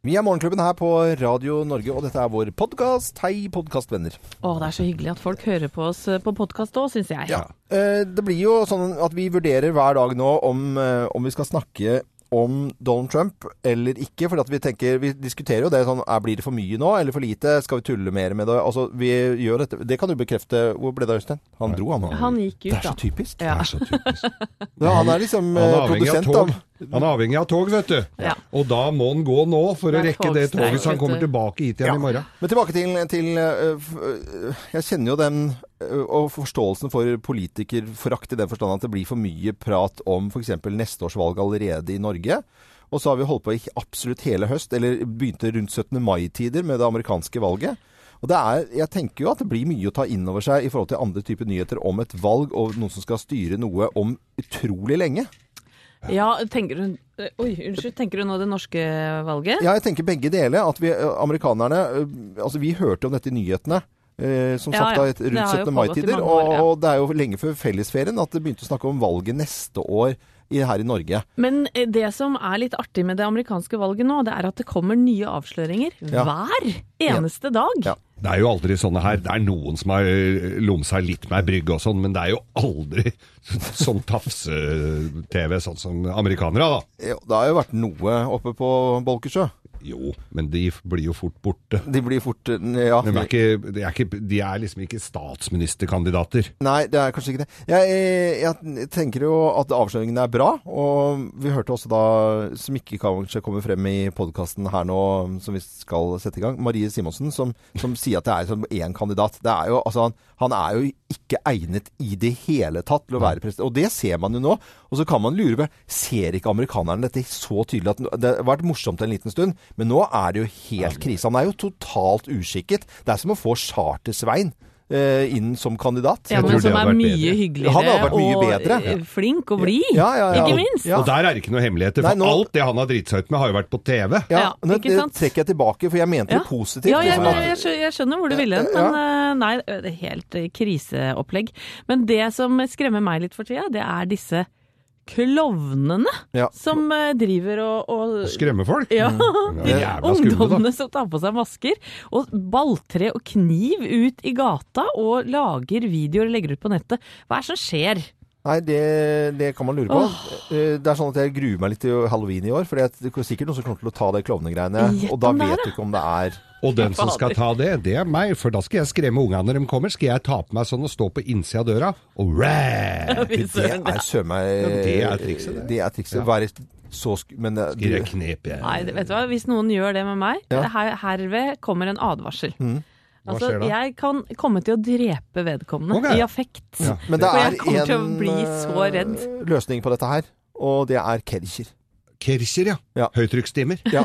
Vi er Morgenklubben her på Radio Norge, og dette er vår podkast. Hei, podkastvenner. Å, det er så hyggelig at folk hører på oss eh, på podkast òg, syns jeg. Ja. Eh, Det blir jo sånn at vi vurderer hver dag nå om, eh, om vi skal snakke om Donald Trump eller ikke. For at vi tenker, vi diskuterer jo det sånn er, Blir det for mye nå, eller for lite? Skal vi tulle mer med det? Altså, vi gjør dette. Det kan du bekrefte. Hvor ble det av Øystein? Han dro, han. Han gikk Det ut, er så da. typisk. Ja. Det er så typisk. Ja, han er liksom Han eh, er produsent tog. av Han er avhengig av tog, vet du. Ja. Og da må han gå nå for å rekke det toget så han kommer tilbake hit igjen Ja. i morgen. Men tilbake til, til øh, øh, Jeg kjenner jo den og forståelsen for politikerforakt i den forstand at det blir for mye prat om f.eks. neste års valg allerede i Norge. Og så har vi holdt på i absolutt hele høst, eller begynte rundt 17. mai-tider med det amerikanske valget. Og det er, jeg tenker jo at det blir mye å ta inn over seg i forhold til andre typer nyheter om et valg og noen som skal styre noe om utrolig lenge. Ja, tenker du eh, Oi, unnskyld. Tenker du nå det norske valget? Ja, jeg tenker begge deler. At vi øh, amerikanerne Altså, vi hørte om dette i nyhetene. Eh, som Ja, sagt ja. da, et- Det rundt 17. mai-tider. Og, ja. og det er jo lenge før fellesferien at det begynte å snakke om valget neste år i, her i Norge. Men eh, det som er litt artig med det amerikanske valget nå, det er at det kommer nye avsløringer Ja. hver eneste dag. Ja. Det er jo aldri sånne her. Det er noen som har øh, lomsa litt med ei brygge og sånn, men det er jo aldri sånn tafse-TV, sånn som amerikanere, da. Ja, Det har jo vært noe oppe på Bolkesjø. Jo, men de blir jo fort borte. De blir fort eh, Ja. De er, ikke, de er, ikke, de er liksom ikke statsministerkandidater. Nei, det er kanskje ikke det. Jeg, jeg tenker jo at avsløringene er bra. Og vi hørte også da, som ikke kanskje kommer frem i podkasten her nå, som vi skal sette i gang, Marie Simonsen, som, som sier at det er én kandidat. Det er jo, altså, han, han er jo ikke egnet i det hele tatt til å være president. Og det ser man jo nå. Og så kan man lure på Ser ikke amerikanerne dette så tydelig? at Det har vært morsomt en liten stund, men nå er det jo helt krise. Han er jo totalt uskikket. Det er som å få Charter-Svein inn som kandidat. Ja, men som er mye bedre. hyggeligere Han har vært mye og bedre. eh, flink og blid. Ja, ja, ja. Ikke minst. Ja. Og der er det ikke noe hemmeligheter, for Nei, nå- alt det han har driti seg ut med, har jo vært på TV. Ja, ikke det trekker jeg tilbake, for jeg mente Ja. jo positivt. Ja, jeg, liksom jeg, jeg, jeg skjønner hvor du ville hen, men eh, nei, det er helt eh, kriseopplegg. Men det som skremmer meg litt for tida, det er disse klovnene Ja. som eh, driver og, og Skremme folk. ja, skumle, da. Ungdommene som tar på seg masker, og balltre og kniv ut i gata, og lager videoer og legger ut på nettet. Hva er det som skjer? Nei, det, det kan man lure på. Oh. Det er sånn at jeg gruer meg litt til halloween i år, for det er sikkert noen som kommer til å ta de klovnegreiene. Og da det vet du ikke om det er Og den som skal ta det, det er meg, for da skal jeg skremme ungene når de kommer. Skal jeg ta på meg sånn og stå på innsida av døra og ræ! Det er søren meg Ja, det er trikset, det. Det er trikset. Være så sk... Men det, Skal jeg? Nei, vet du hva? Hvis noen gjør det med meg, Ja. her, herved kommer en advarsel. Hva Altså, skjer da? jeg kan komme til å drepe vedkommende okay. i affekt. Ja. men det er en bli så redd. eh, løsning på dette her, og det er Kercher. Kercher, ja. Ja. Høytrykksstimer. Ja.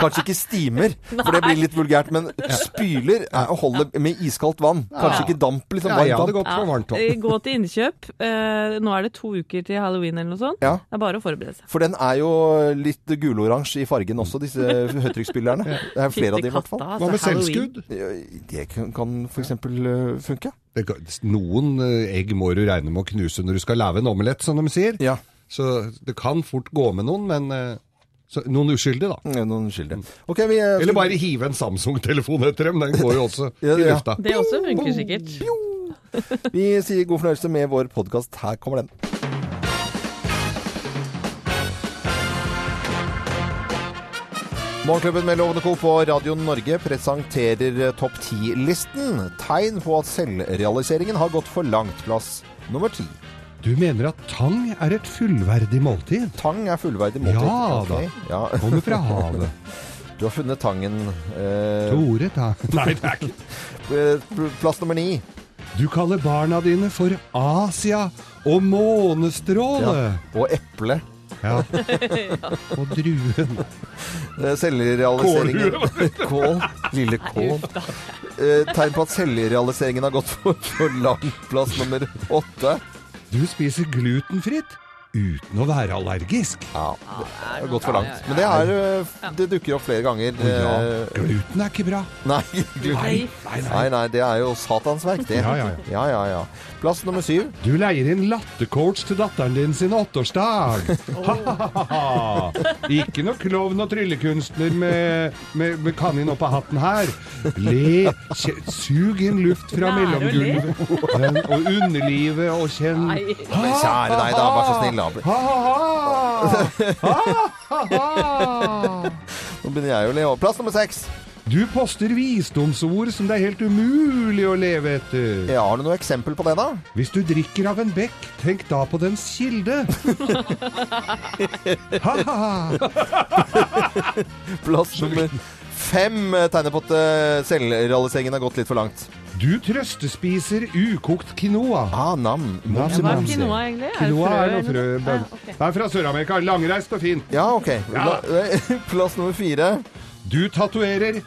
Kanskje ikke stimer, for det blir litt vulgært, men spyler er å holde med iskaldt vann. Kanskje ikke damp, liksom. Ja, ja, vann. varmt eh, vann. Gå til innkjøp. Eh, nå er det to uker til halloween eller noe sånt. Ja. Det er bare å forberede seg. For den er jo litt guloransje i fargen også, disse høytrykksspillerne. Det er flere av dem i hvert fall. Hva med altså, selvskudd? Det kan, kan f.eks. funke. Noen eh, egg må du regne med å knuse når du skal lage en omelett, som de sier. Ja. Så det kan fort gå med noen, men eh, så, noen uskyldige, da. Noen uskyldige. Okay, vi uh, Eller bare hive en Samsung-telefon etter dem. Den går jo også Ja, i ja. lufta. Det også funker sikkert. Vi sier god fornøyelse med vår podkast. Her kommer den. Morgenklubben med Lovende Co. på Radio Norge presenterer eh, Topp 10-listen. Tegn på at selvrealiseringen har gått for langt. Plass nummer ti. Du mener at tang er et fullverdig måltid? Tang er fullverdig måltid. Ja Ok, da. Ja. Kommer fra havet. Du har funnet tangen. Eh, Tore tang. Nei, det er ikke eh, plass nummer ni. Du kaller barna dine for Asia og månestråle. Ja. Og eple. Ja. Og druen. Eh, Selvrealiseringen Kål. Lille kål. Eh, Tegn på at selvrealiseringen har gått for, for langt. Plass nummer åtte. Du spiser glutenfritt. Uten å være allergisk. Ja, det er gått for langt. Men det, er, øh, det dukker opp flere ganger. Ja, øh, gluten er ikke bra. Nei, Nei. nei, nei, det er jo satans verk, det. Ja, ja, ja, ja, ja. Plass nummer syv. Du leier inn lattercoach til datteren din sin åtteårsdag. Ha-ha-ha! Ikke noe klovn og tryllekunstner med, med, med kanin oppå hatten her. Le, kje, sug inn luft fra mellomgulvet og underlivet og kjenn kjære deg, da. Vær så snill, da. Nå begynner jeg å le. Plass nummer seks. Du poster visdomsord som det er helt umulig å leve etter. Ja, har du noe eksempel på det, da? Hvis du drikker av en bekk, tenk da på dens kilde. Ha-ha! Plass nummer fem eh, tegner på at eh, selvrealiseringen har gått litt for langt. Du trøstespiser ukokt quinoa. Ah, nam. Hva er quinoa egentlig? Quinoa er noe frø. Ah, okay. Det er fra Sør-Amerika. Langreist og fint. Ja, ok. Ja. La- Plass nummer fire. Du tatoverer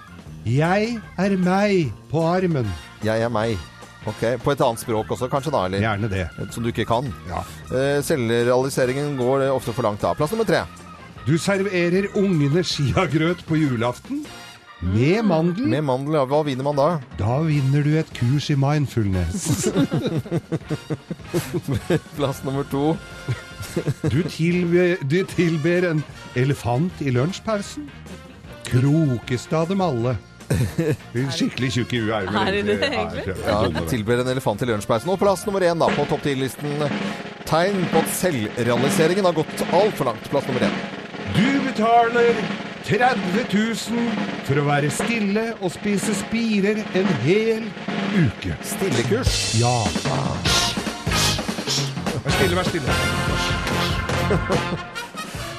'Jeg er meg' på armen. Jeg er meg. Ok, På et annet språk også, kanskje, da? eller? Gjerne det. Som du ikke kan. Ja. Eh, Selvrealiseringen går ofte for langt da. Plass nummer tre. Du serverer ungene skiagrøt på julaften med mandel. Med mandel, ja, hva vinner man da? Da vinner du et kurs i mindfulness. Plass nummer to. Du tilber, du tilber en elefant i lunsjpausen. Krokeste av dem alle. Skikkelig tjukk i huet er Er det det, Ja, egentlig? Ja. Tilber en elefant i lunsjpausen. Og plass nummer én da, på topp 10-listen. Tegn på at selvrealiseringen har gått altfor langt. Plass nummer én. Du betaler 30 000 for å være stille og spise spirer en hel uke. Stillekurs. Ja. Vær stille, vær stille.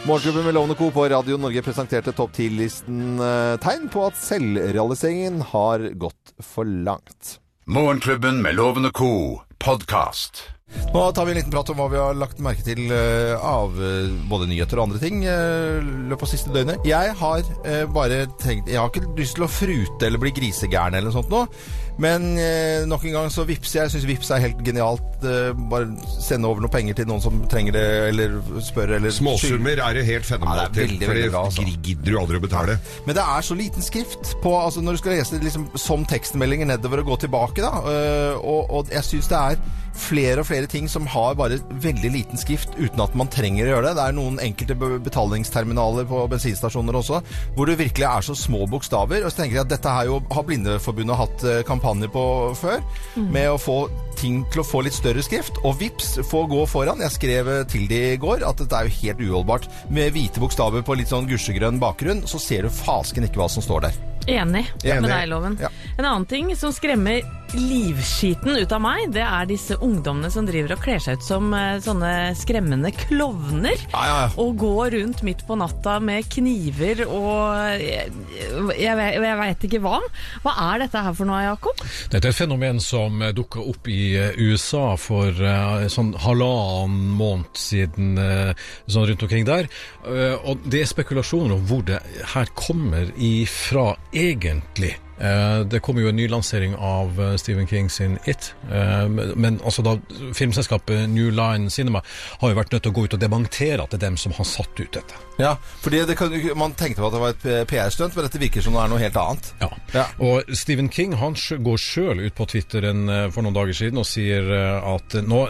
Morgenklubben med Lovende Co. på Radio Norge presenterte topp 10-listen eh, tegn på at selvrealiseringen har gått for langt. Morgenklubben med Lovende og Co. podkast. Nå tar vi en liten prat om hva vi har lagt merke til eh, av eh, både nyheter og andre ting uh, løpet av siste døgnet. Jeg har eh, bare tenkt Jeg har ikke lyst til å frute eller bli grisegæren eller noe sånt nå. Men eh, nok en gang så vippser jeg. Jeg syns Vips er helt genialt. Eh, bare sende over noen penger til noen som trenger det, eller spør eller Småsummer er det helt Ja, fenomenalt det er til, for veldig det gidder du aldri å betale. Men det er så liten skrift på altså Når du skal lese det liksom som tekstmeldinger nedover og gå tilbake, da. og, og jeg syns det er flere og flere ting som har bare veldig liten skrift uten at man trenger å gjøre det. Det er noen enkelte betalingsterminaler på bensinstasjoner også hvor det virkelig er så små bokstaver. Og så tenker jeg at dette her jo har Blindeforbundet hatt øh, kampanje på før, med å få ting til å få litt større skrift. Og vips, få gå foran. Jeg skrev øh, til de i går at dette er jo helt uholdbart. Med hvite bokstaver på litt sånn gusjegrønn bakgrunn, så ser du fasken ikke hva som står der. Enig Enig. med deg, Loven. Ja. En annen ting som skremmer livskiten ut av meg, det er disse ungdommene som driver og kler seg ut som eh, sånne skremmende klovner. Ja, ja, ja. Og går rundt midt på natta med kniver og jeg, jeg, vet- jeg veit ikke hva. Hva er dette her for noe, Jakob? Dette er et fenomen som dukka opp i eh, USA for uh, sånn halvannen måned siden, uh, sånn rundt omkring der. Uh, og det er spekulasjoner om hvor det her kommer ifra egentlig. Eh, det kommer jo en ny lansering av eh, Stephen King sin It, eh, men, altså da filmselskapet New Line Cinema har jo vært nødt til å gå ut og dementere at det er dem som har satt ut dette. Ja, fordi det kan, Man tenkte på at det var et PR-stunt, men dette virker som det er noe helt annet. Ja. Ja. Og Stephen King han går sjøl ut på Twitteren for noen dager siden og sier at nå,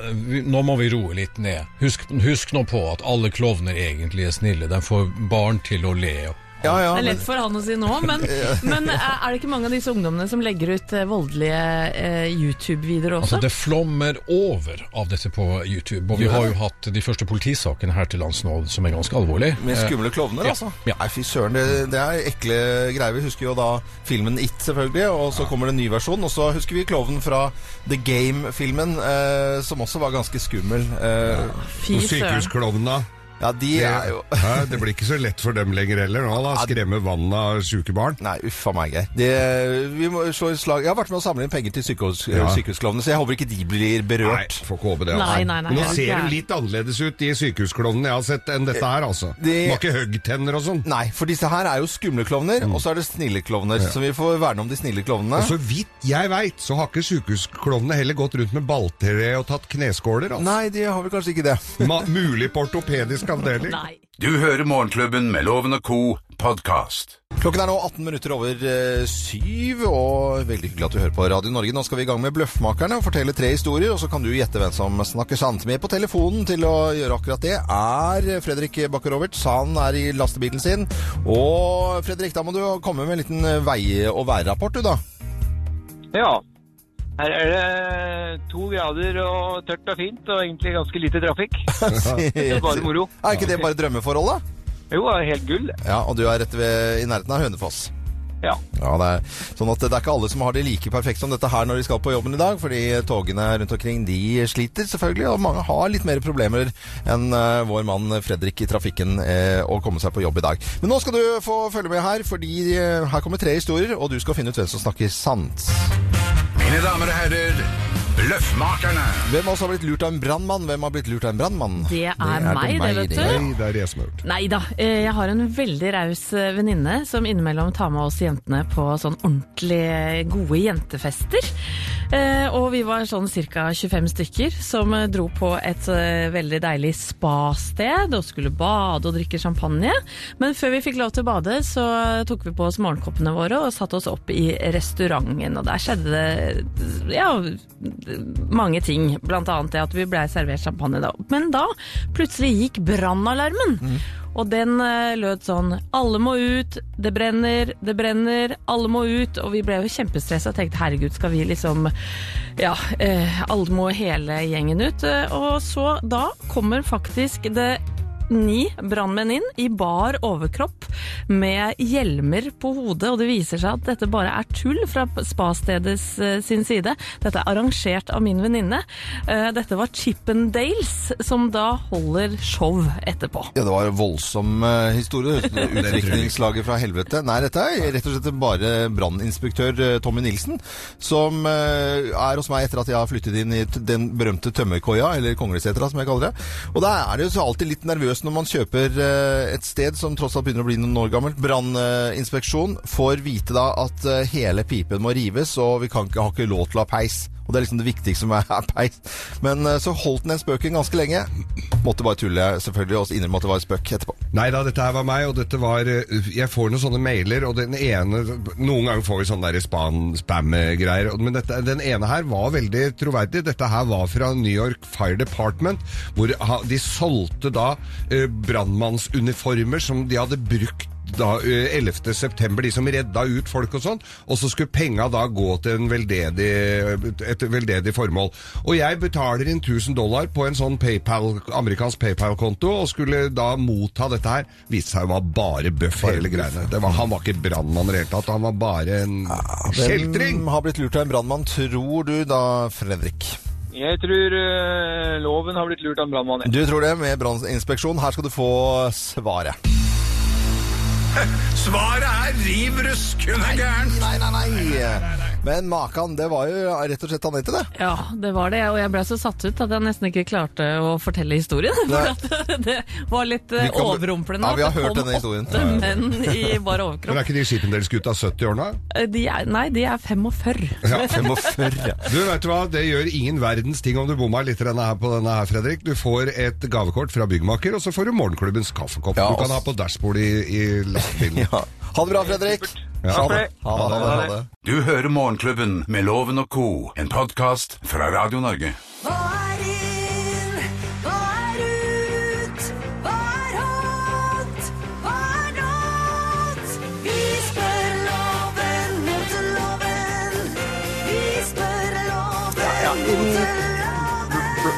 nå må vi roe litt ned. Husk, husk nå på at alle klovner egentlig er snille. De får barn til å le. Ja, ja, Det er men, lett for han å si nå, men, men er det ikke mange av disse ungdommene som legger ut eh, voldelige eh, YouTube-videoer også? Altså Det flommer over av dette på YouTube. Og vi har jo hatt de første politisakene her til lands nå som er ganske alvorlige. med skumle klovner, ja, altså. ja. Nei, fy søren, det, det er ekle greier. Vi husker jo da filmen It, selvfølgelig, og så kommer det en ny versjon. Og så husker vi klovnen fra The Game-filmen, eh, som også var ganske skummel. Eh, Fy søren. søren. sykehusklovnene. Ja, de er jo ja, det blir ikke så lett for dem lenger heller nå, da. Skremme vannet av sjuke barn. Nei, uff a meg, Geir. Vi må slå et slag Jeg har vært med å samle inn penger til sykehus, Ja. sykehusklovnene, så jeg håper ikke de blir berørt. Nei, får ikke håpe det. altså. Nei, nei, nei, Nå ser de litt annerledes ut, de sykehusklovnene jeg har sett, enn dette her, altså. De- har ikke høggtenner og sånn. Nei, for disse her er jo skumle klovner, og så er det snille klovner. Så vi får verne om de snille klovnene. Og så vidt jeg veit, så har ikke sykehusklovnene heller gått rundt med balltre og tatt kneskåler. Altså. Nei, de har vel kanskje ikke det. Ma mulig på ortopedisk avdeling. Nei. Du hører Morgenklubben med Loven og Co. podkast. Klokken er nå 18 minutter over eh, syv, og veldig hyggelig at du hører på Radio Norge. Nå skal vi i gang med Bløffmakerne og fortelle tre historier, og så kan du gjette hvem som snakker sant. Med på telefonen til å gjøre akkurat det er Fredrik Bakke-Roberts. Han er i lastebilen sin. Og Fredrik, da må du komme med en liten vei- og værrapport, du da. Ja. Her er det to grader og tørt og fint, og egentlig ganske lite trafikk. Det er bare moro. Er ikke det bare drømmeforhold, da? Jo, det er helt gull. Ja, og du er rett ved, i nærheten av Hønefoss. Ja. Ja, det er sånn at det er ikke alle som har det like perfekt som dette her når de skal på jobben i dag, fordi togene rundt omkring de sliter selvfølgelig, og mange har litt mer problemer enn eh, vår mann Fredrik i trafikken eh, å komme seg på jobb i dag. Men nå skal du få følge med her, fordi eh, her kommer tre historier, og du skal finne ut hvem som snakker sant. Mine damer og herrer, Bløffmakerne. Hvem oss har blitt lurt av en brannmann? Hvem har blitt lurt av en brannmann? Det er meg, det, vet du. Nei, det er jeg som har gjort. Nei da, eh, jeg har en veldig raus eh, venninne som innimellom tar med oss jentene på sånn ordentlig eh, gode jentefester. Eh, Og vi var sånn ca. 25 stykker som eh, dro på et eh, veldig deilig spasted og skulle bade og drikke champagne. Men før vi fikk lov til å bade, så tok vi på oss morgenkoppene våre og satte oss opp i restauranten. Og der skjedde det ja, mange ting, blant annet det at vi ble servert champagne da. Men da plutselig gikk brannalarmen. Og den eh, lød sånn Alle må ut, det brenner, det brenner, alle må ut. Og vi ble jo kjempestressa og tenkte herregud, skal vi liksom Ja, eh, alle må hele gjengen ut. Eh, Og så da kommer faktisk det ni brannmenn inn i bar overkropp med hjelmer på hodet, og det viser seg at dette bare er tull fra spastedets eh, sin side. Dette er arrangert av min venninne. Eh, Dette var Chippendales, som da holder show etterpå. Ja, det var en voldsom eh, historie. Utviklingslaget fra helvete. Nei, dette er rett og slett bare branninspektør Tommy Nilsen, som er hos meg etter at jeg har flyttet inn i den berømte tømmerkoia, eller Konglesetra som jeg kaller det. Og da er det jo så alltid litt nervøs når man kjøper eh, et sted som tross alt begynner å bli noen år gammelt. Branninspeksjon får vite da at eh, hele pipen må rives, og vi kan ikke, har ikke lov til å ha peis. Og det er liksom det viktigste som er, peis. Men eh, så holdt den spøken ganske lenge. Måtte bare tulle, selvfølgelig, og innrømme at det var spøk etterpå. Nei da, dette her var meg, og dette var eh, Jeg får noen sånne mailer, og den ene Noen ganger får vi sånne der spam-greier, men dette, den ene her var veldig troverdig. Dette her var fra New York Fire Department, hvor de solgte da eh, brannmannsuniformer som de hadde brukt da, eh, 11. september, de som redda ut folk og sånn, og så skulle penga da gå til en veldedig, et veldedig formål. Og jeg betaler inn 1000 dollar på en sånn PayPal, amerikansk PayPal-konto, og skulle da motta dette her. Viste seg å være bare bøff, hele greiene. Det var, han var ikke brannmann i det hele tatt, han var bare en kjeltring! Hvem har blitt lurt av en brannmann, tror du da, Fredrik? Jeg tror eh, loven har blitt lurt av en brannmann. Du tror det, med branninspeksjon. Her skal du få svaret. Svaret er riv ruskende gærent. Nei, nei, nei. Men makan, det var jo rett og slett Anette, det. Ja, det var det, og jeg ble så satt ut at jeg nesten ikke klarte å fortelle historien. Nei. For at det var litt eh, overrumplende. Ja, vi har hørt kom denne historien. Åtte menn i bar Men er ikke de Chippendales-gutta 70 år nå? Eh, De er, nei, de er 45. Ja. 45, ja. Du, vet du hva? Det gjør ingen verdens ting om du bomma litt denne her på denne her, Fredrik. Du får et gavekort fra byggmaker, og så får du morgenklubbens kaffekopp. Ja, du kan ha på dashbordet i, i lastebilen. ja. Ha det bra, Fredrik. Ja. Ha det. Ha det, ha det, ha det. Du hører Morgenklubben med Loven og Co., en podkast fra Radio Norge.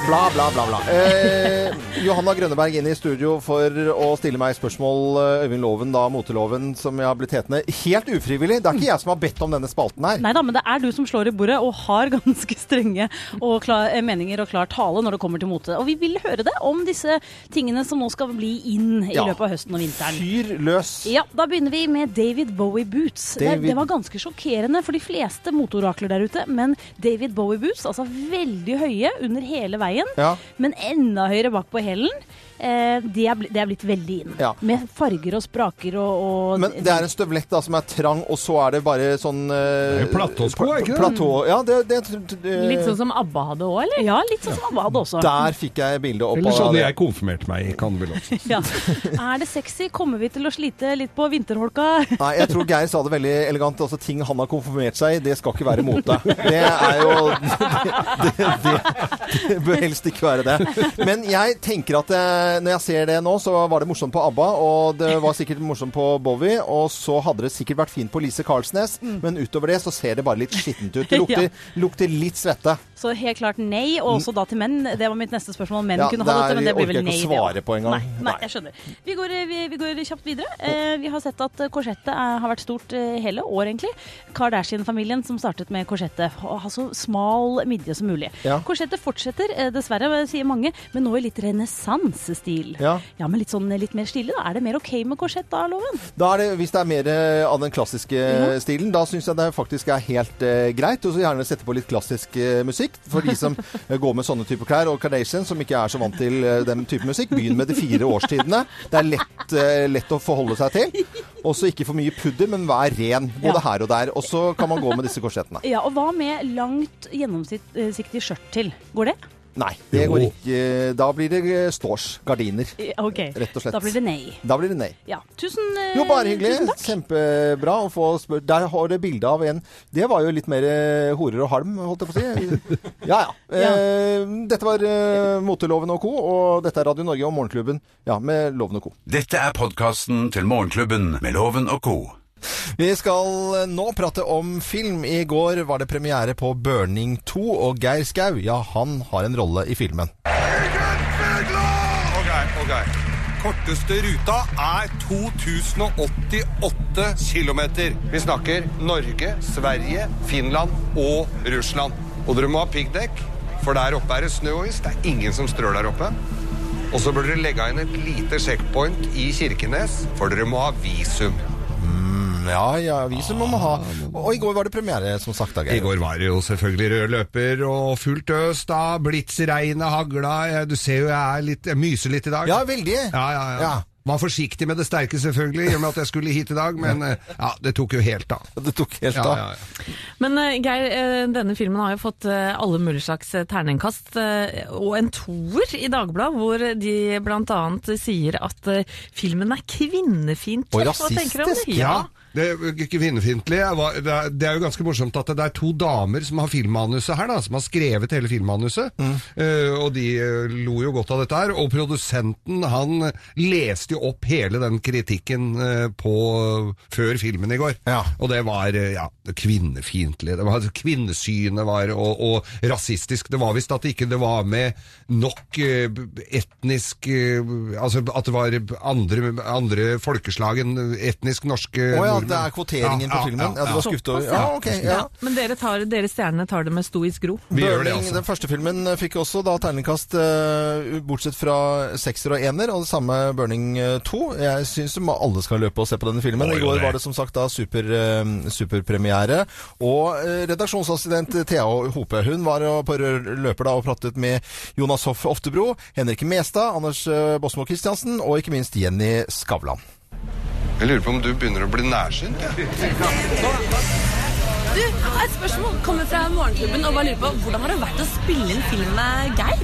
Bla, bla, bla, bla. Eh, Johanna Grønneberg inn i studio for å stille meg spørsmål. eh, Øyvind Loven, da, moteloven, som jeg har blitt hetende. Helt ufrivillig. Det er ikke jeg som har bedt om denne spalten her. Nei da, men det er du som slår i bordet og har ganske strenge og klar, eh, meninger og klar tale når det kommer til mote. Og vi vil høre det om disse tingene som nå skal bli inn i Ja. løpet av høsten og vinteren. Fyr løs. Ja, Da begynner vi med David Bowie boots. David- Det, det var ganske sjokkerende for de fleste motorakler der ute. Men David Bowie boots, altså veldig høye under hele veien, Ja. men enda høyere bak på hælen, eh, det, er det er blitt veldig inn. Ja. Med farger og spraker og, og Men det er en støvlett da som er trang, og så er det bare sånn eh, platåsko, er ikke det? Ja, det, det, det Litt sånn som ABBA hadde òg, eller? Ja, litt sånn som Abba hadde også. Der fikk jeg bildet opp Eller sånn jeg konfirmerte meg i, kan vel også. Ja. Er det sexy? Kommer vi til å slite litt på vinterholka? Nei, jeg tror Geir sa det veldig elegant. Altså, ting han har konfirmert seg i, det skal ikke være mote. Det er jo det, det, det, det bør helst ikke være det. Men jeg tenker at eh, når jeg ser det nå, så var det morsomt på ABBA, og det var sikkert morsomt på Bowie, og så hadde det sikkert vært fint på Lise Karlsnes, men utover det så ser det bare litt skittent ut. Det lukter, lukter litt svette. Så helt klart nei, og også da til menn. Det var mitt neste spørsmål menn Ja, kunne ha dette, men det blir orker vel jeg nei. ikke å det svare på engang. Nei, nei, jeg skjønner. Vi går, vi, vi går kjapt videre. Eh, vi har sett at korsettet er, har vært stort eh, hele år, egentlig. Kardashian-familien som startet med korsettet. Å ha så smal midje som mulig. Ja. Korsettet fortsetter, eh, dessverre, sier mange, men nå i litt renessansestil. Ja. ja, men litt sånn litt mer stilig, da. Er det mer OK med korsett da, Loven? Da er det, hvis det er mer eh, av den klassiske stilen, da syns jeg det faktisk er helt eh, greit. Og så gjerne sette på litt klassisk eh, musikk for de som eh, går med sånne typer klær. Og Kardashian, som ikke er så vant til eh, den type musikk, begynn med de fire årstidene. Det er lett, eh, lett å forholde seg til. Og så ikke for mye pudder, men vær ren både Ja. her og der. Og så kan man gå med disse korsettene. Ja, og hva med langt gjennomsiktig skjørt til? Går det? Nei, det Jo. går ikke. Da blir det eh, stårs. Gardiner. Eh, OK. Rett og slett. Da blir det nei. Da blir det nei. Ja. Tusen, takk. Jo, bare hyggelig. tusen takk. Kjempebra å få spørre. Der har du bilde av en Det var jo litt mer eh, horer og halm, holdt jeg på å si. Ja, ja. Eh, dette var eh, Moteloven og co., og dette er Radio Norge og Morgenklubben ja, med Loven og co. Dette er podkasten til Morgenklubben med Loven og co. Vi skal nå prate om film. I går var det premiere på Burning 2, og Geir Skau, ja, han har en rolle i filmen. Ok, ok. Korteste ruta er 2088 km. Vi snakker Norge, Sverige, Finland og Russland. Og dere må ha piggdekk, for der oppe er det snø og is. Det er ingen som strør der oppe. Og så bør dere legge inn et lite checkpoint i Kirkenes, for dere må ha visum. Ja, ja, vi som må ha. Og i går var det premiere, som sagt. Da, I går var det jo selvfølgelig rød løper og fullt øs da. Blitsregnet hagla. Jeg- Du ser jo jeg er litt Jeg myser litt i dag. Ja, veldig. Ja, ja, ja. Ja. Var forsiktig med det sterke, selvfølgelig, i og med at jeg skulle hit i dag, men eh, ja, det tok jo helt av. Det tok helt av. ja, ja. Men eh, Geir, eh, denne filmen har jo fått eh, alle mulige slags eh, terningkast, eh, og en toer i Dagbladet, hvor de bl.a. sier at eh, filmen er kvinnefiendtlig. Og Hva tenker du om det? rasistisk, Ja, det jo ikke kvinnefiendtlig. Jeg var- Det er, jo ganske morsomt at det er to damer som har filmmanuset her, da, som har skrevet hele filmmanuset. Eh, og de eh, lo jo godt av dette her. Og produsenten han leste jo opp hele den kritikken eh, på før filmen i går. Ja. Og det var ja, kvinnefiendtlig. Kvinnesynet var og, og rasistisk. Det var visst at det ikke det var med nok etnisk Altså at det var andre, andre folkeslag enn etnisk norske oh, ja, det er kvoteringen på filmen. Ja, du var skuffet over. Ja, ja. ok. Ja. Ja, men dere, tar, dere stjernene tar det med stoisk ro. Vi gjør det, altså. Den første filmen eh, fikk også da terningkast uh, bortsett fra sekser og ener, og det samme Burning eh, 2. Jeg syns alle skal løpe og se på denne filmen. I går var det som sagt da super, uh, superpremiere. Og uh, redaksjonsassistent Thea Hope hun var på løper da og pratet med Jonas Hoff Oftebro, Henrik Mestad, Anders eh, Bosmo Christiansen og ikke minst Jenny Skavlan. Jeg lurer på om du begynner å bli nærsynt? Ja. Du, et spørsmål kommer fra Morgenklubben og bare lurer på hvordan har det vært å spille inn film med Geir?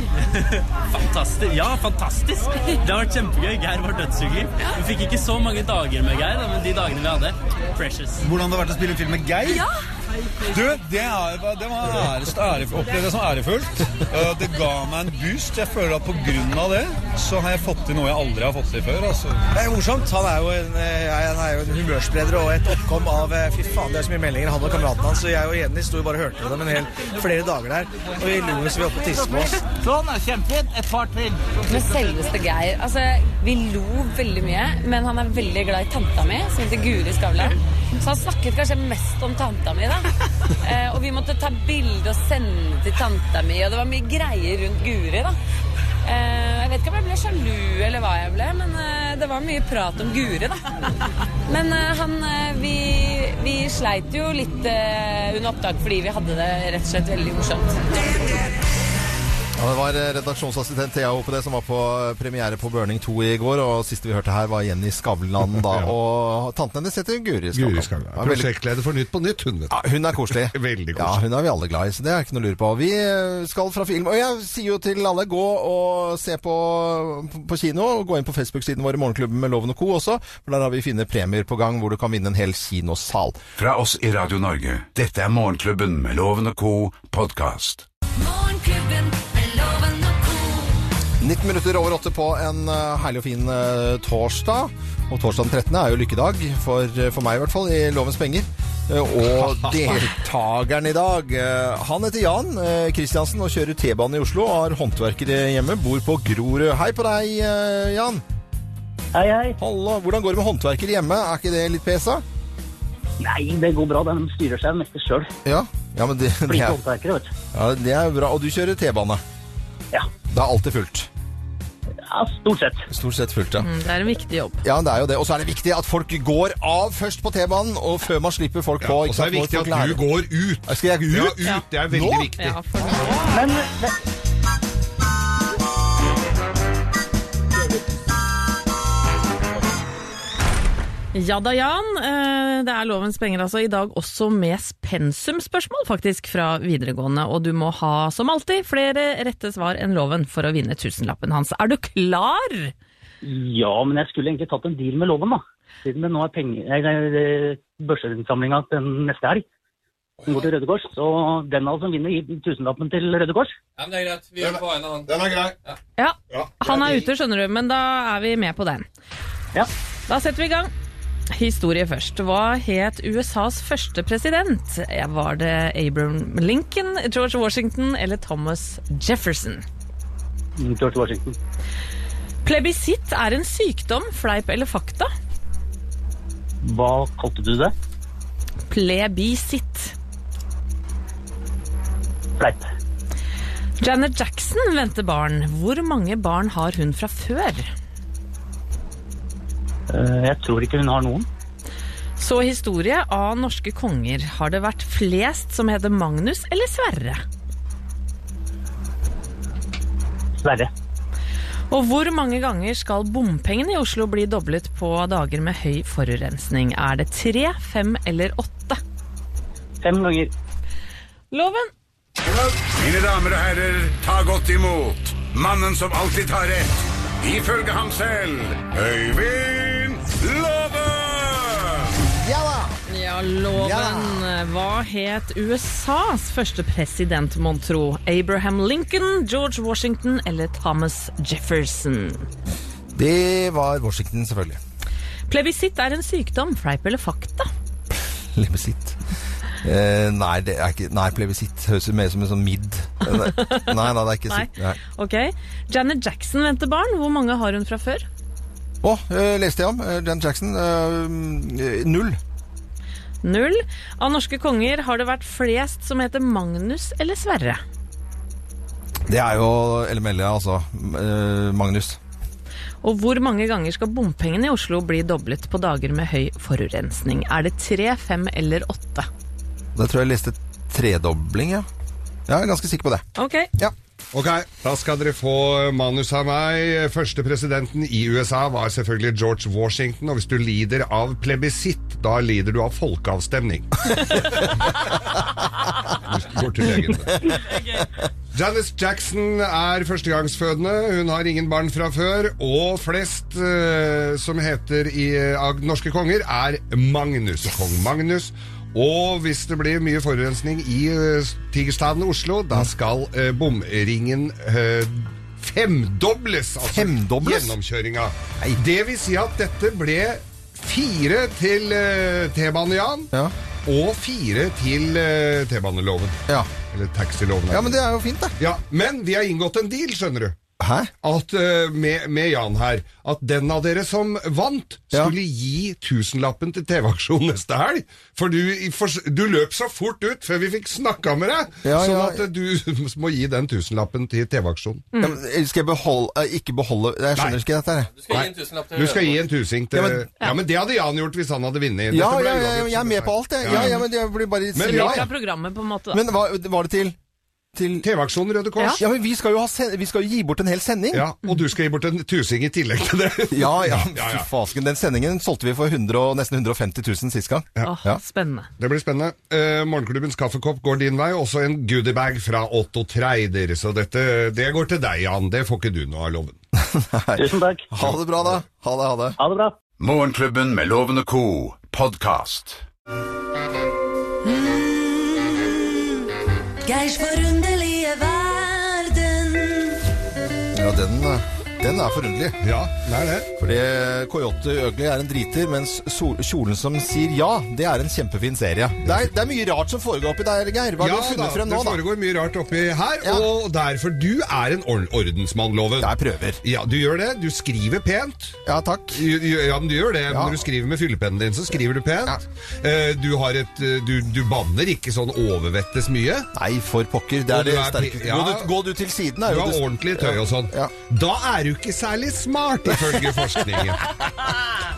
Fantastisk. Ja, fantastisk. Det har vært kjempegøy. Geir var dødshyggelig. Vi fikk ikke så mange dager med Geir, men de dagene vi hadde, precious. Hvordan det har vært å spille film med Geir? Ja, Du, det, er, det var æres, ære, opplevde som ærefullt. Det ga meg en boost. Jeg føler at av det så har jeg fått til noe jeg aldri har fått til før. Altså. Det er morsomt. Han er jo en, eh, han er jo en humørspreder og et oppkom av eh, Fy faen, det er så mye meldinger han og kameraten hans. Så jeg og Jenny sto bare og hørte dem en hel, flere dager der. Og vi lo så vi holdt på å tisse på oss. Sånn, er kjempefint. Et par til. Med selveste Geir. Altså, vi lo veldig mye, men han er veldig glad i tanta mi, som heter Guri Skavlan. Så han snakket kanskje mest om tanta mi, da. Eh, og vi måtte ta bilde og sende til tanta mi, og det var mye greier rundt Guri, da. Eh, jeg vet ikke om jeg ble sjalu eller hva jeg ble, men eh, det var mye prat om Guri, da. Men eh, han eh, vi, vi sleit jo litt eh, under opptak fordi vi hadde det rett og slett veldig morsomt. Ja, det var eh, redaksjonsassistent Thea Hope det som var på eh, premiere på Burning 2 i går. Og siste vi hørte her, var Jenny Skavlan da. Og tanten hennes heter Guri Skavlan. Guri Skavlan. Ja, Prosjektleder for Nytt på Nytt, hun vet du. Ja, hun er koselig. Veldig koselig. Ja, hun er vi alle glad i, så det er ikke noe å lure på. Vi eh, skal fra film. Og jeg sier jo til alle, gå og se på, på kino. og Gå inn på Facebook-siden vår, i Morgenklubben med Loven og Co. også. For der har vi funnet premier på gang hvor du kan vinne en hel kinosal. Fra oss i Radio Norge. Dette er Morgenklubben med Loven og Co. podkast. 19 minutter over åtte på en eh, herlig og fin eh, torsdag. Og torsdag den 13. er jo lykkedag, for, for meg i hvert fall, i Lovens penger. Eh, og deltakeren i dag, han heter Jan Kristiansen og kjører T-bane i Oslo. Har håndverkere hjemme, bor på Grorud. Hei på deg, Jan. Hei, hei. Hallo. Hvordan går det med håndverkere hjemme? Er ikke det litt pesa? Nei, det går bra. De styrer seg mest sjøl. Ja. ja, det, det, er, ja, det er bra. Og du kjører T-bane? Ja. Det er alltid fullt? Ja, stort sett. Stort sett fullt, ja. Mm, det er en viktig jobb. Ja, det er jo det. Og så er det viktig at folk går av først på T-banen, og før man slipper folk på. og så er det viktig at du går ut. Skal jeg gå ut? Ja, ut. Det er veldig Nå? viktig. Men Ja da, Jan. Eh, Det er lovens penger altså. I dag også med pensumspørsmål faktisk fra videregående. Og du må ha, som alltid, flere rette svar enn loven for å vinne tusenlappen hans. Er du klar? ja, men jeg skulle egentlig tatt en deal med loven, da. Siden det nå er penger, børsinnsamlinga den neste helg. Den går til Røde Kors. Så den av oss som vinner, gir tusenlappen til Røde Kors. Ja, men det er greit. Vi gjør det på vegne av han. Den er grei. Ja. Han er ute, skjønner du, men da er vi med på den. Ja. Da setter vi i gang. Historie først. Hva het USAs første president? Var det Abraham Lincoln, George Washington eller Thomas Jefferson? George Washington. Plebisitt er en sykdom, fleip eller fakta? Hva kalte du det? Plebisitt. Fleip. Janet Jackson venter barn. Hvor mange barn har hun fra før? Eh, Jeg tror ikke hun har noen. Så historie av norske konger. Har det vært flest som heter Magnus eller Sverre? Sverre. Og hvor mange ganger skal bompengene i Oslo bli doblet på dager med høy forurensning? Er det tre, fem eller åtte? Fem ganger. Loven. Mine damer og herrer, ta godt imot mannen som alltid tar rett, ifølge ham selv, Øyvind! Ja da! Ja, loven. Hva het USAs første president, mon tro? Abraham Lincoln, George Washington eller Thomas Jefferson? Det var Washington, selvfølgelig. Plebisitt er en sykdom, fleip eller fakta? Plebisitt. Eh, nei, det er ikke Nei, plebisitt høres ut mer som en sånn mid. Eh, Nei, nei, det er ikke sitt. Ok. Janet Jackson venter barn. Hvor mange har hun fra før? Å, eh, leste jeg om. Eh, Janet Jackson. eh, null. Null. Av norske konger har det vært flest som heter Magnus eller Sverre. Det er jo LML, altså. Magnus. Og hvor mange ganger skal bompengene i Oslo bli doblet på dager med høy forurensning? Er det tre, fem eller åtte? Da tror jeg jeg leste tredobling, ja. Ja, jeg er ganske sikker på det. Ok. Ja. Ok, da skal dere få manus av meg. Første presidenten i USA var selvfølgelig George Washington, og hvis du lider av plebisitt, da lider du av folkeavstemning. Du går til legen. Janice Jackson er førstegangsfødende. Hun har ingen barn fra før. Og flest uh, som heter i, av norske konger, er Magnus. Kong Magnus. Og hvis det blir mye forurensning i uh, Tigerstaden Oslo, da skal eh, bomringen eh, femdobles. Altså Femdobles? gjennomkjøringa. Det vil si at dette ble fire til uh, T-bane Jan, og fire til uh, T-baneloven. Eller taxiloven. Ja, men det er jo fint, da. Ja, men vi har inngått en deal, skjønner du. At, uh, med, med Jan her. At den av dere som vant, skulle gi tusenlappen til TV-aksjonen neste helg. For du, for du løp så fort ut før vi fikk snakka med deg. Ja, sånn ja. at eh, du må gi den tusenlappen til TV-aksjonen. Ja, eh, skal jeg beholde, eh, ikke beholde Jeg skjønner Nei. ikke dette her. Du skal gi en tusenlapp til- Du skal gi en tusing til Ja, ja, men- men, det hadde Jan gjort hvis han hadde vunnet. Ja, ja, ja, jeg er med på alt, jeg. Ja, ja, men det blir bare Men ja, på en måte. da. Men hva var det til? Til TV-aksjonen Røde Kors. Ja, men vi skal, jo ha sen vi skal jo gi bort en hel sending. Ja, og du skal gi bort en tusing i tillegg til det. Ja, ja. ja, ja. Fy fasken. Den sendingen solgte vi for 100, og nesten 150 000 sist gang. Ja. Spennende. Det blir spennende. Eh, morgenklubbens kaffekopp går din vei. Også en goodiebag fra Otto Treider. Så dette det går til deg, Jan. Det får ikke du noe av loven. Tusen takk. Ha det bra, da. Ha det, ha det. Ha det bra. Morgenklubben med Loven og Co. podkast. Mm, Ja, den, eh, den er forunderlig. Ja, det er det. Fordi Coyote Ugly er en driter, mens Kjolen som sier ja, det er en kjempefin serie. Det er, det er mye rart som foregår oppi der, Geir. Hva har du funnet frem nå, det foregår mye rart oppi her, og derfor du er en or ordensmann, Loven. Jeg prøver. Ja, du gjør det. Du skriver pent. Ja, takk. Ja, men du gjør det. Ja. Når du skriver med fyllepennen din, så skriver du pent. Eh, Du har et eh, Du, du banner ikke sånn overvettes mye. Nei, for pokker. Det Og er det du er ja. Gå, gå du til siden, er Du jo har ordentlig tøy og sånn. Ja. Da er du ikke særlig smart, ifølge forskningen.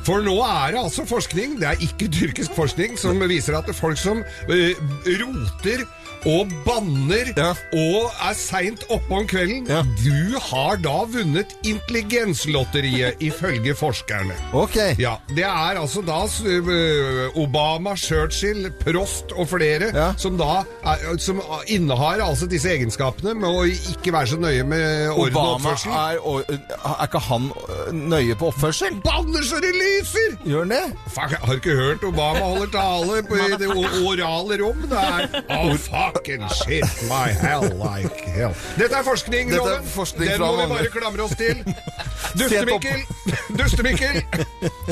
For nå er det altså forskning, det er ikke tyrkisk forskning, som viser at folk som eh, roter og banner og er seint oppe om kvelden, du har da vunnet intelligenslotteriet, ifølge forskerne. Ok. Ja, Det er altså da eh, Obama, Churchill, Prost og flere som da er, som innehar altså disse egenskapene med å ikke være så nøye med orden og Obama er, er ikke han øh, nøye på oppførsel? Banner så det lyser! Gjør han det? Fuck, jeg har ikke hørt Obama holder tale på det orale rom. Det er oh, fucking shit my hell like hell. Dette er forskning, Dette er Loven. forskning Den fra må vi mange. bare klamre oss til. Dustemikkel. Dustemikkel!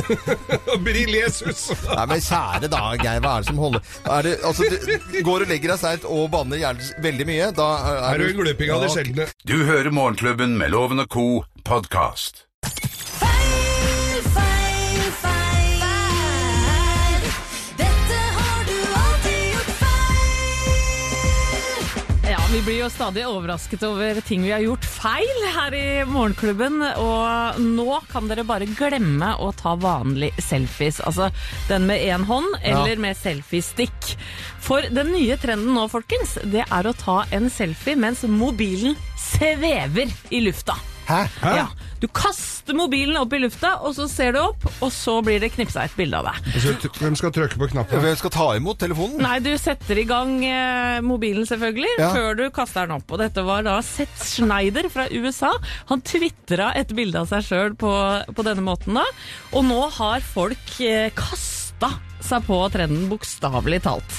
Brill Jesus. Nei, men kjære da, Geir, hva er det som holder er det, altså, du går og legger deg seint og banner gjerne veldig mye, da er, Er du en gløping av det sjeldne? Du hører Morgenklubben med Loven og Co. podkast. Vi blir jo stadig overrasket over ting vi har gjort feil her i Morgenklubben. Og nå kan dere bare glemme å ta vanlig selfies. Altså den med én hånd eller med selfiestikk. For den nye trenden nå, folkens, det er å ta en selfie mens mobilen svever i lufta. Hæ? Ja. Du kaster mobilen opp i lufta, og så ser du opp, og så blir det knipsa et bilde av deg. Hvem skal trykke på knappen? Hvem skal ta imot telefonen? Nei, du setter i gang eh, mobilen selvfølgelig, Ja. før du kaster den opp. Og dette var da Seth Schneider fra USA. Han tvitra et bilde av seg sjøl på, på denne måten da. Og nå har folk eh, kasta seg på trenden, bokstavelig talt.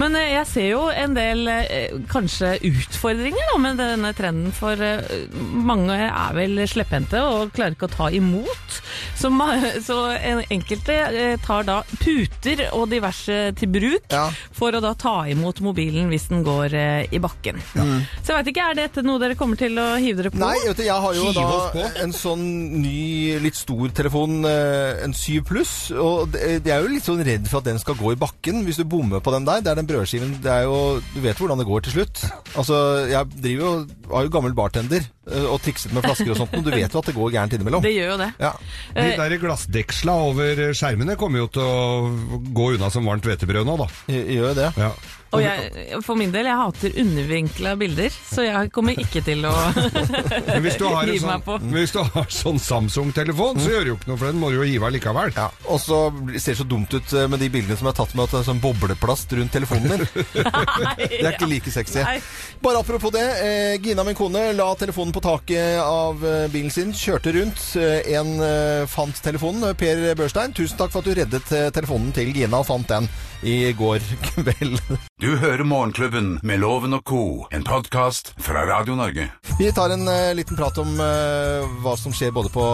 Men eh, jeg ser jo en del eh, kanskje utfordringer da, med denne trenden, for eh, mange er vel slepphendte og klarer ikke å ta imot. Så, så en- enkelte tar da puter og diverse til bruk for å da ta imot mobilen hvis den går i bakken. Så jeg vet ikke, er dette noe dere kommer til å hive dere på? Nei, vet du, jeg har jo da en sånn ny, litt stor telefon, en 7 pluss, og det det er jo litt sånn redd for at den skal gå i bakken hvis du bommer på den der. Det er den brødskiven, det er jo, du vet hvordan det går til slutt. Altså, jeg driver jo, har jo gammel bartender eh, og trikset med flasker og sånt, men du vet jo at det går gærent innimellom. Det gjør jo det. Ja. De der glassdeksla over skjermene kommer jo til å gå unna som varmt hvetebrød nå, da. Gjør jo det. Ja. Og jeg, for min del, jeg hater undervinkla bilder, så jeg kommer ikke til å gi hive meg sånn, på. men hvis du har sånn Samsung-telefon, så gjør det jo ikke noe, for den må du jo give deg likevel. Ja, og så ser det så dumt ut eh, med de bildene som er tatt med at det er sånn bobleplast rundt telefonen din. Det er ikke like sexy. Nei. Bare apropos det. Eh, Gina, min kone, la telefonen på taket av eh, bilen sin, kjørte rundt. En eh, fant telefonen. Per Børstein, tusen takk for at du reddet telefonen til Gina og fant den i går kveld. Du hører Morgenklubben med Loven og Co., en podkast fra Radio Norge. Vi tar en uh, liten prat om uh, hva som skjer både på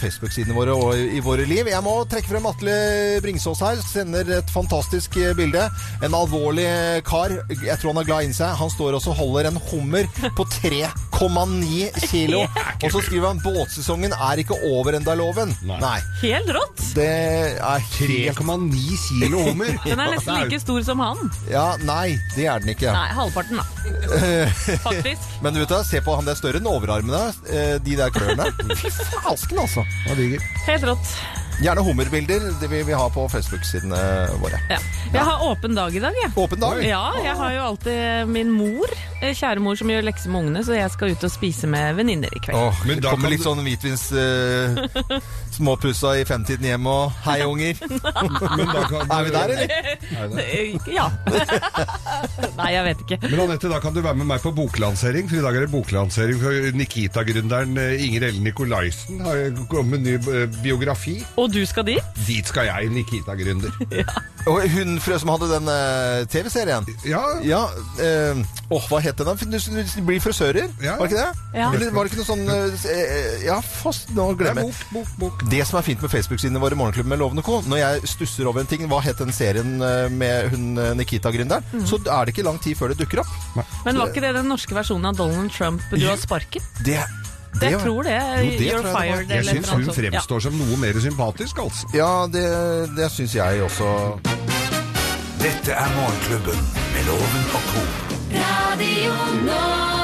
Facebook-sidene våre og i, i våre liv. Jeg må trekke frem Atle Bringsås her. Sender et fantastisk uh, bilde. En alvorlig kar. Jeg tror han er glad inni seg. Han står også og holder en hummer på 3,9 kilo. Og så skriver han båtsesongen er ikke over enda, loven. Nei. Helt rått. Det er 3,9 kilo hummer. Den er nesten like stor som han. Ja, nei, det er den ikke. Nei, halvparten, da. Faktisk. Men du vet da, se på han, det er større enn overarmene, eh, de der klørne. Fy fasken, altså. Helt rått. Gjerne hummerbilder. Det vil vi ha på Facebook-sidene våre. Ja. Jeg har åpen dag i dag, jeg. Åpen dag? Ja, jeg har jo alltid min mor, eh, kjære mor, som gjør lekser med ungene, så jeg skal ut og spise med venninner i kveld. Åh, da kommer litt sånn hvitvins uh, småpussa i femtiden hjem og Hei, unger. er vi der, eller? Ja. Nei, jeg vet ikke. Men Anette, da kan du være med meg på boklansering, for i dag er det boklansering for Nikita-gründeren eh, Inger Ellen Nikolaisen. Har kommet med ny eh, biografi. Og du skal dit? Dit skal jeg, Nikita-gründer. Og hun frø som hadde den uh, TV-serien. Ja. eh, Åh, hva het den Du, Du, du blir frisører, var det ikke det? Ja. Eller var det ikke noe sånn eh, Ja, fast, nå glemmer jeg. Det som er fint med Facebook-sidene våre, Morgenklubben med Lovende Co., når jeg stusser over en ting, hva het den serien med hun Nikita-gründeren, mm. så er det ikke lang tid før det dukker opp. Men var ikke det den norske versjonen av Donald Trump du har sparket? Det, Jeg tror det. Jo, det You're tror jeg det Jeg syns hun fremstår Ja. som noe mer sympatisk, altså. Ja, det, det syns jeg også. Dette er Morgenklubben med Loven og Co. Radio Norge.